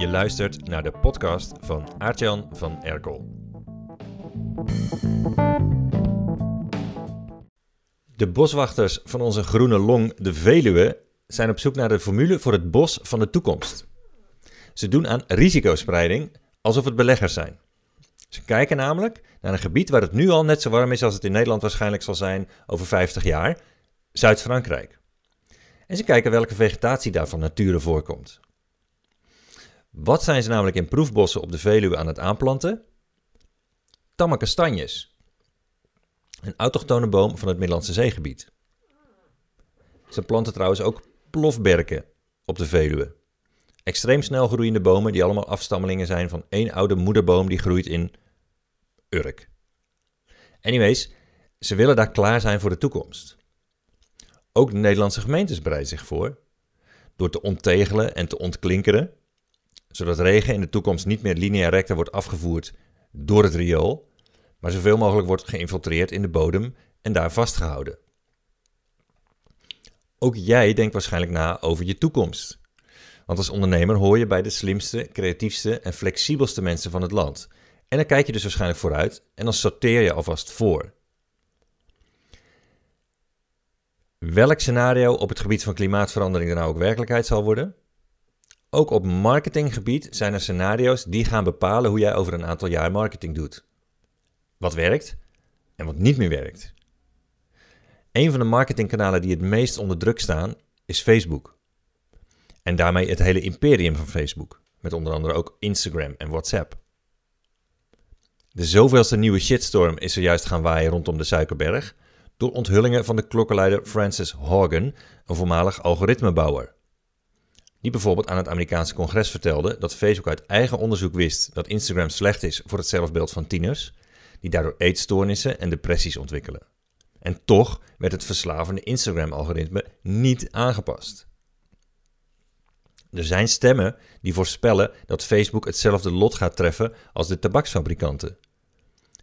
Je luistert naar de podcast van Aartjan van Erkel. De boswachters van onze groene long, de Veluwe, zijn op zoek naar de formule voor het bos van de toekomst. Ze doen aan risicospreiding alsof het beleggers zijn. Ze kijken namelijk naar een gebied waar het nu al net zo warm is als het in Nederland waarschijnlijk zal zijn over 50 jaar, Zuid-Frankrijk. En ze kijken welke vegetatie daar van nature voorkomt. Wat zijn ze namelijk in proefbossen op de Veluwe aan het aanplanten? Tamme kastanjes. Een autochtone boom van het Middellandse zeegebied. Ze planten trouwens ook plofberken op de Veluwe. Extreem snel groeiende bomen die allemaal afstammelingen zijn van één oude moederboom die groeit in Urk. Anyways, ze willen daar klaar zijn voor de toekomst. Ook de Nederlandse gemeentes bereiden zich voor door te onttegelen en te ontklinkeren, zodat regen in de toekomst niet meer lineair recta wordt afgevoerd door het riool, maar zoveel mogelijk wordt geïnfiltreerd in de bodem en daar vastgehouden. Ook jij denkt waarschijnlijk na over je toekomst. Want als ondernemer hoor je bij de slimste, creatiefste en flexibelste mensen van het land. En dan kijk je dus waarschijnlijk vooruit en dan sorteer je alvast voor. Welk scenario op het gebied van klimaatverandering er nou ook werkelijkheid zal worden? Ook op marketinggebied zijn er scenario's die gaan bepalen hoe jij over een aantal jaar marketing doet. Wat werkt en wat niet meer werkt. Een van de marketingkanalen die het meest onder druk staan is Facebook. En daarmee het hele imperium van Facebook, met onder andere ook Instagram en WhatsApp. De zoveelste nieuwe shitstorm is er juist gaan waaien rondom de Suikerberg door onthullingen van de klokkenluider Francis Hogan, een voormalig algoritmebouwer. Die bijvoorbeeld aan het Amerikaanse congres vertelde dat Facebook uit eigen onderzoek wist dat Instagram slecht is voor het zelfbeeld van tieners, die daardoor eetstoornissen en depressies ontwikkelen. En toch werd het verslavende Instagram-algoritme niet aangepast. Er zijn stemmen die voorspellen dat Facebook hetzelfde lot gaat treffen als de tabaksfabrikanten.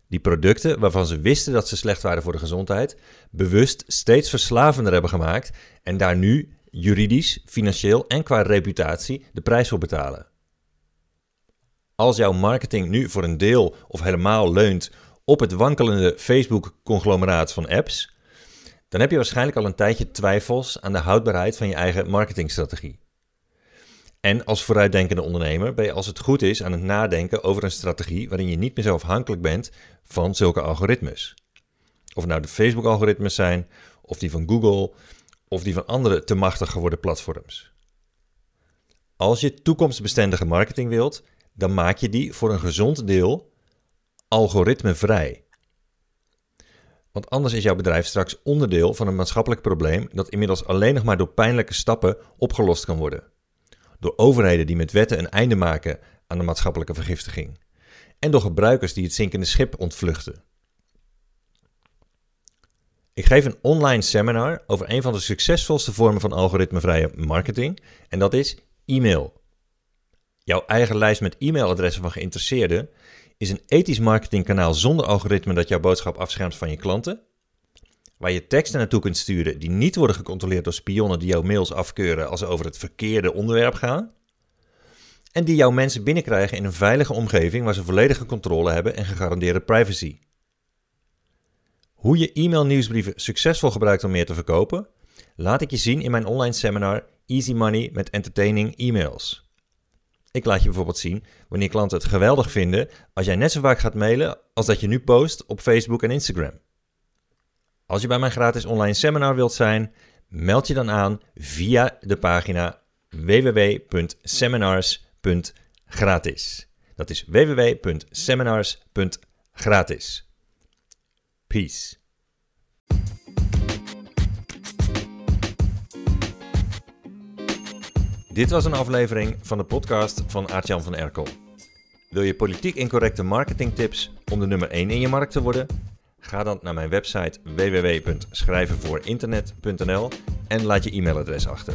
Die producten waarvan ze wisten dat ze slecht waren voor de gezondheid, bewust steeds verslavender hebben gemaakt en daar nu juridisch, financieel en qua reputatie de prijs voor betalen. Als jouw marketing nu voor een deel of helemaal leunt op het wankelende Facebook-conglomeraat van apps, dan heb je waarschijnlijk al een tijdje twijfels aan de houdbaarheid van je eigen marketingstrategie. En als vooruitdenkende ondernemer ben je als het goed is aan het nadenken over een strategie waarin je niet meer zo afhankelijk bent van zulke algoritmes. Of nou de Facebook-algoritmes zijn, of die van Google, of die van andere te machtig geworden platforms. Als je toekomstbestendige marketing wilt, dan maak je die voor een gezond deel algoritmevrij. Want anders is jouw bedrijf straks onderdeel van een maatschappelijk probleem dat inmiddels alleen nog maar door pijnlijke stappen opgelost kan worden. Door overheden die met wetten een einde maken aan de maatschappelijke vergiftiging. En door gebruikers die het zinkende schip ontvluchten. Ik geef een online seminar over een van de succesvolste vormen van algoritmevrije marketing. En dat is e-mail. Jouw eigen lijst met e-mailadressen van geïnteresseerden is een ethisch marketingkanaal zonder algoritme dat jouw boodschap afschermt van je klanten. Waar je teksten naartoe kunt sturen die niet worden gecontroleerd door spionnen die jouw mails afkeuren als ze over het verkeerde onderwerp gaan. En die jouw mensen binnenkrijgen in een veilige omgeving waar ze volledige controle hebben en gegarandeerde privacy. Hoe je e-mail nieuwsbrieven succesvol gebruikt om meer te verkopen, laat ik je zien in mijn online seminar Easy Money met Entertaining E-mails. Ik laat je bijvoorbeeld zien wanneer klanten het geweldig vinden als jij net zo vaak gaat mailen als dat je nu post op Facebook en Instagram. Als je bij mijn gratis online seminar wilt zijn, meld je dan aan via de pagina www.seminars.gratis. Dat is www.seminars.gratis. Peace. Dit was een aflevering van de podcast van Aartjan van Erkel. Wil je politiek incorrecte marketingtips om de nummer 1 in je markt te worden? Ga dan naar mijn website www.schrijvenvoorinternet.nl en laat je e-mailadres achter.